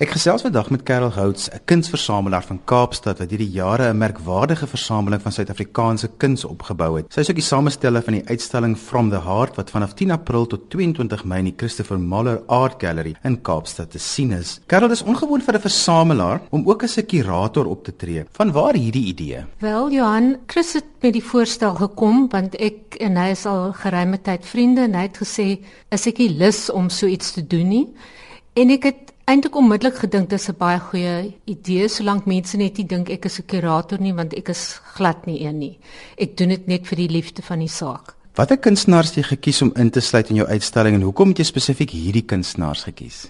Ek gesels vandag met Karel Houts, 'n kunsversamelaar van Kaapstad wat hierdie jare 'n merkwaardige versameling van Suid-Afrikaanse kuns opgebou het. Sy is ook die samesteller van die uitstalling From the Heart wat vanaf 10 April tot 22 Mei in die Christopher Muller Art Gallery in Kaapstad te sien is. Karel is ongewoon vir 'n versamelaar om ook as 'n kurator op te tree. Van waar hierdie idee? Wel Johan, Chris het met die voorstel gekom want ek en hy is al geruime tyd vriende en hy het gesê, "Is ek nie lus om so iets te doen nie?" En ek het eintlik onmiddellik gedink dis 'n baie goeie idee solank mense net nie dink ek is 'n kurator nie want ek is glad nie een nie. Ek doen dit net vir die liefde van die saak. Watter kunstenaars het jy gekies om in te sluit in jou uitstalling en hoekom het jy spesifiek hierdie kunstenaars gekies?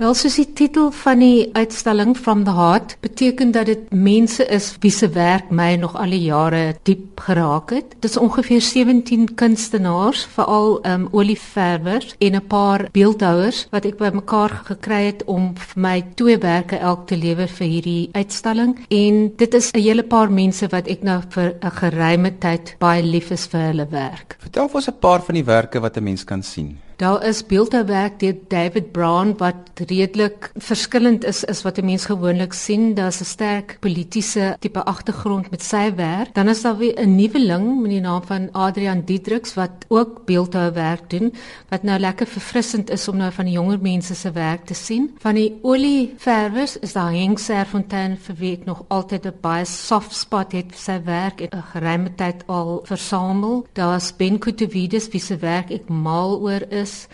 Wel soos die titel van die uitstalling From the Heart beteken dat dit mense is wie se werk my nog al die jare diep geraak het. Dit is ongeveer 17 kunstenaars, veral um olieverwers en 'n paar beeldhouers wat ek bymekaar gekry het om vir my tweewerke elk te lewer vir hierdie uitstalling en dit is 'n hele paar mense wat ek nou vir 'n geruime tyd baie lief is vir hulle werk. Vertel vir ons 'n paar van die werke wat 'n mens kan sien. Daar is beeldhouwerk deur David Brown wat redelik verskillend is is wat 'n mens gewoonlik sien. Daar's 'n sterk politieke tipe agtergrond met sy werk. Dan is daar weer 'n nuweling met die naam van Adrian Dietrix wat ook beeldhouwerk doen wat nou lekker verfrissend is om nou van die jonger mense se werk te sien. Van die olieverwers is daar Henk Serfontein vir wie ek nog altyd 'n baie soft spot het vir sy werk en 'n geruime tyd al versamel. Daar's Ben Kutuvidis wie se werk ek mal oor is is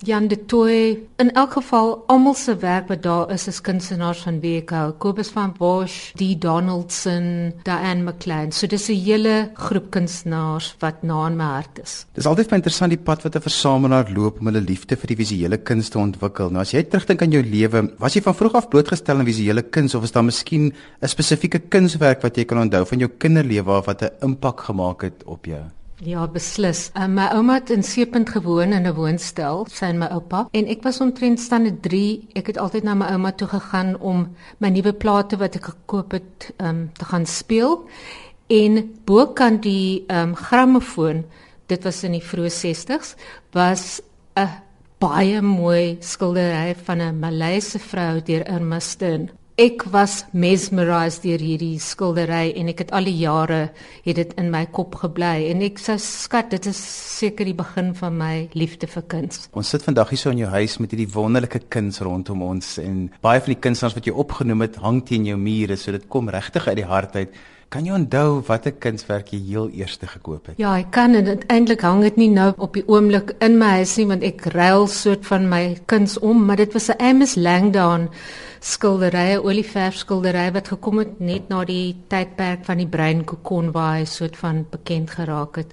Jan de Toey in elk geval almal se werk wat daar is is kunstenaars van wie ek hou Kobus van Bosch, D Donaldson, Diane McLean. So dis 'n hele groep kunstenaars wat na in my hart is. Dis altyd baie interessant die pad wat 'n versamelaar loop om hulle liefde vir die visuele kuns te ontwikkel. Nou as jy terugdink aan jou lewe, was jy van vroeg af blootgestel aan visuele kuns of is daar miskien 'n spesifieke kunswerk wat jy kan onthou van jou kinderlewe wat 'n impak gemaak het op jou? Ja, beslis. Uh, my ouma het in Seepunt gewoon in 'n woonstel, sy en my oupa, en ek was omtrent stande 3. Ek het altyd na my ouma toe gegaan om my nuwe plate wat ek gekoop het, um, te gaan speel. En bokant die um, grammofoon, dit was in die vroeë 60s, was 'n baie mooi skildery van 'n Maleise vrou deur Irma Stern ek was mesmerized deur hierdie skildery en ek het al die jare het dit in my kop gebly en ek sê skat dit is seker die begin van my liefde vir kuns. Ons sit vandag hier so in jou huis met hierdie wonderlike kuns rondom ons en baie van die kunstenaars wat jy opgenoem het hang teen jou mure so dit kom regtig uit die hart uit. Kan jy onthou watter kunswerk jy heel eerste gekoop het? Ja, ek kan en eintlik hang dit nie nou op die oomblik in my huis nie want ek ruil soort van my kuns om, maar dit was 'n Amos Langdon skilderye, olieverf skilderye wat gekom het net na die tydperk van die brein kokon waar hy soort van bekend geraak het.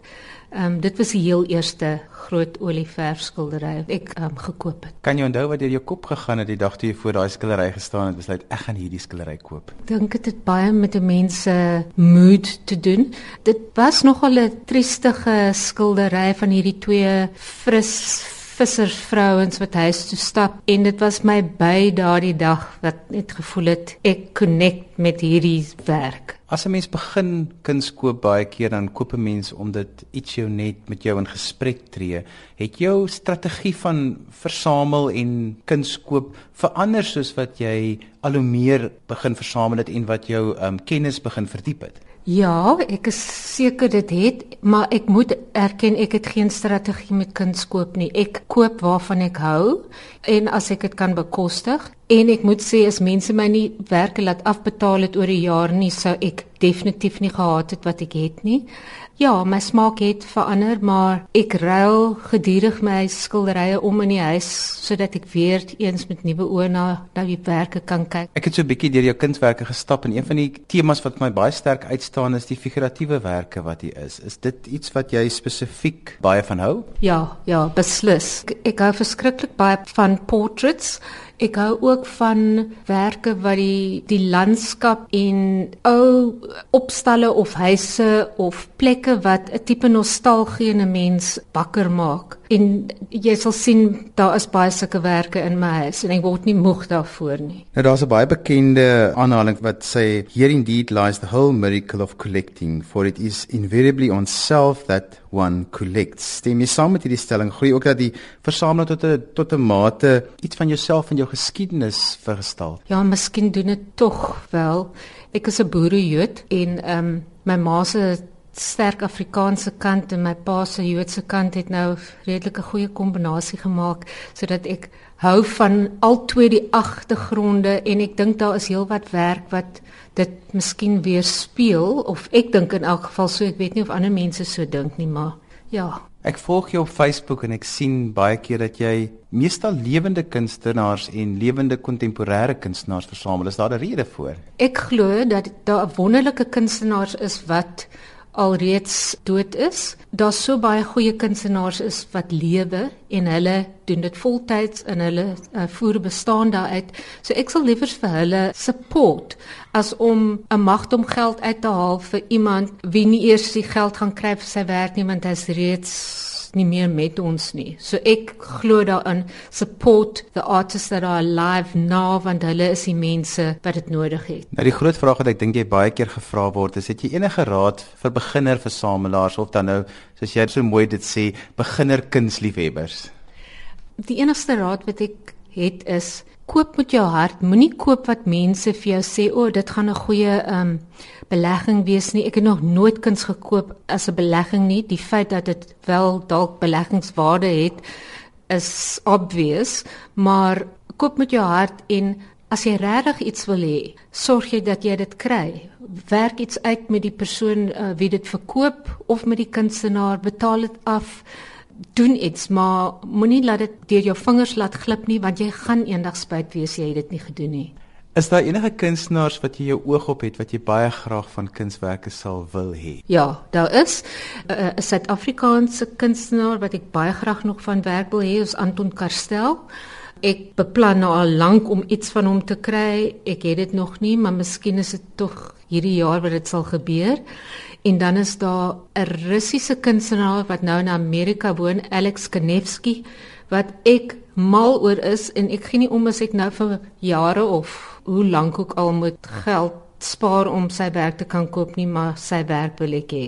Ehm um, dit was die heel eerste groot olieverf skildery wat ek ehm um, gekoop het. Kan jy onthou wat deur jou kop gegaan het die dag toe jy voor daai skildery gestaan het en besluit ek gaan hierdie skildery koop? Dink dit het baie met 'n mens se mood te doen. Dit was nogal 'n triestige skildery van hierdie twee fris vissersvrouens wat huis toe stap en dit was my by daardie dag wat net gevoel het ek connect met hierdie werk. As 'n mens begin kuns koop baie keer dan koop 'n mens omdat iets jou net met jou in gesprek tree. Het jou strategie van versamel en kuns koop verander soos wat jy al hoe meer begin versamel het en wat jou um, kennis begin verdiep het? Ja, ek is seker dit het, maar ek moet erken ek het geen strategie met kuns koop nie. Ek koop waarvan ek hou en as ek dit kan bekostig en ek moet sê as mense my nie werke laat afbetaal het oor die jaar nie, sou ek definitief nie gehad het wat ek het nie. Ja, my smaak het verander, maar ek ruil gedurig my skilderye om in die huis sodat ek weer eens met nuwe oë na na die werke kan kyk. Ek het so 'n bietjie deur jou kunswerke gestap en een van die temas wat my baie sterk uitstaan is die figuratiewe werke wat hier is. Is dit iets wat jy spesifiek baie van hou? Ja, ja, beslis. Ek, ek hou verskriklik baie van portraits. Ek hou ook van werke wat die die landskap en ou opstalle of huise of plekke wat 'n tipe nostalgie in 'n mens wakker maak. En jy sal sien daar is baie sulke werke in my huis en ek word nie moeg daarvoor nie. Nou daar's 'n baie bekende aanhaling wat sê here indeed lies the whole miracle of collecting for it is invariably on self that one collects. Stem jy saam met hierdie stelling? Glo jy ook dat die versameling tot 'n tot 'n mate iets van jouself en jou geskiedenis vergestel? Ja, miskien doen dit tog wel. Ek is 'n boerejood en ehm um, my ma se sterk Afrikaanse kant en my pa se Joodse kant het nou redelike goeie kombinasie gemaak sodat ek hou van al twee die agtergronde en ek dink daar is heelwat werk wat dit miskien weer speel of ek dink in elk geval so ek weet nie of ander mense so dink nie maar ja Ek volg jou op Facebook en ek sien baie keer dat jy meestal lewende kunstenaars en lewende kontemporêre kunstenaars versamel. Is daar 'n rede vir? Ek glo dat daar wonderlike kunstenaars is wat alreeds dood is. Daar's so baie goeie kunstenaars is wat lewe en hulle doen dit voltyds in hulle uh, voer bestaan daaruit. So ek sal liewer vir hulle support as om 'n magt om geld uit te haal vir iemand wie nie eers die geld gaan kry vir sy werk nie want hy's reeds nie meer met ons nie. So ek glo daarin support the artists that are alive now want hulle is die mense wat dit nodig het. Nou die groot vraag wat ek dink jy baie keer gevra word is het jy enige raad vir beginner versamelaars of dan nou soos jy so mooi dit sê beginner kunsliefhebbers? Die enigste raad wat ek het is koop met jou hart. Moenie koop wat mense vir jou sê o, oh, dit gaan 'n goeie ehm um, belegging wees nie. Ek het nog nooit kuns gekoop as 'n belegging nie. Die feit dat dit wel dalk beleggingswaarde het is obvious, maar koop met jou hart en as jy regtig iets wil hê, sorg jy dat jy dit kry. Werk iets uit met die persoon uh, wie dit verkoop of met die kunstenaar, betaal dit af doen iets maar moenie laat dit deur jou vingers laat glip nie want jy gaan eendag spyt wees jy het dit nie gedoen nie. Is daar enige kunstenaars wat jy jou oog op het wat jy baie graag van kunswerke sal wil hê? Ja, daar is 'n uh, Suid-Afrikaanse kunstenaar wat ek baie graag nog van werk wil hê, is Anton Karstel. Ek beplan nou al lank om iets van hom te kry. Ek het dit nog nie, maar miskien is dit tog hierdie jaar wat dit sal gebeur. En dan is daar 'n Russiese kunstenaar wat nou in Amerika woon, Alex Kanevsky, wat ek mal oor is en ek gee nie om as ek nou vir jare of hoe lank ook al moet geld spaar om sy werk te kan koop nie, maar sy werk wil ek hê.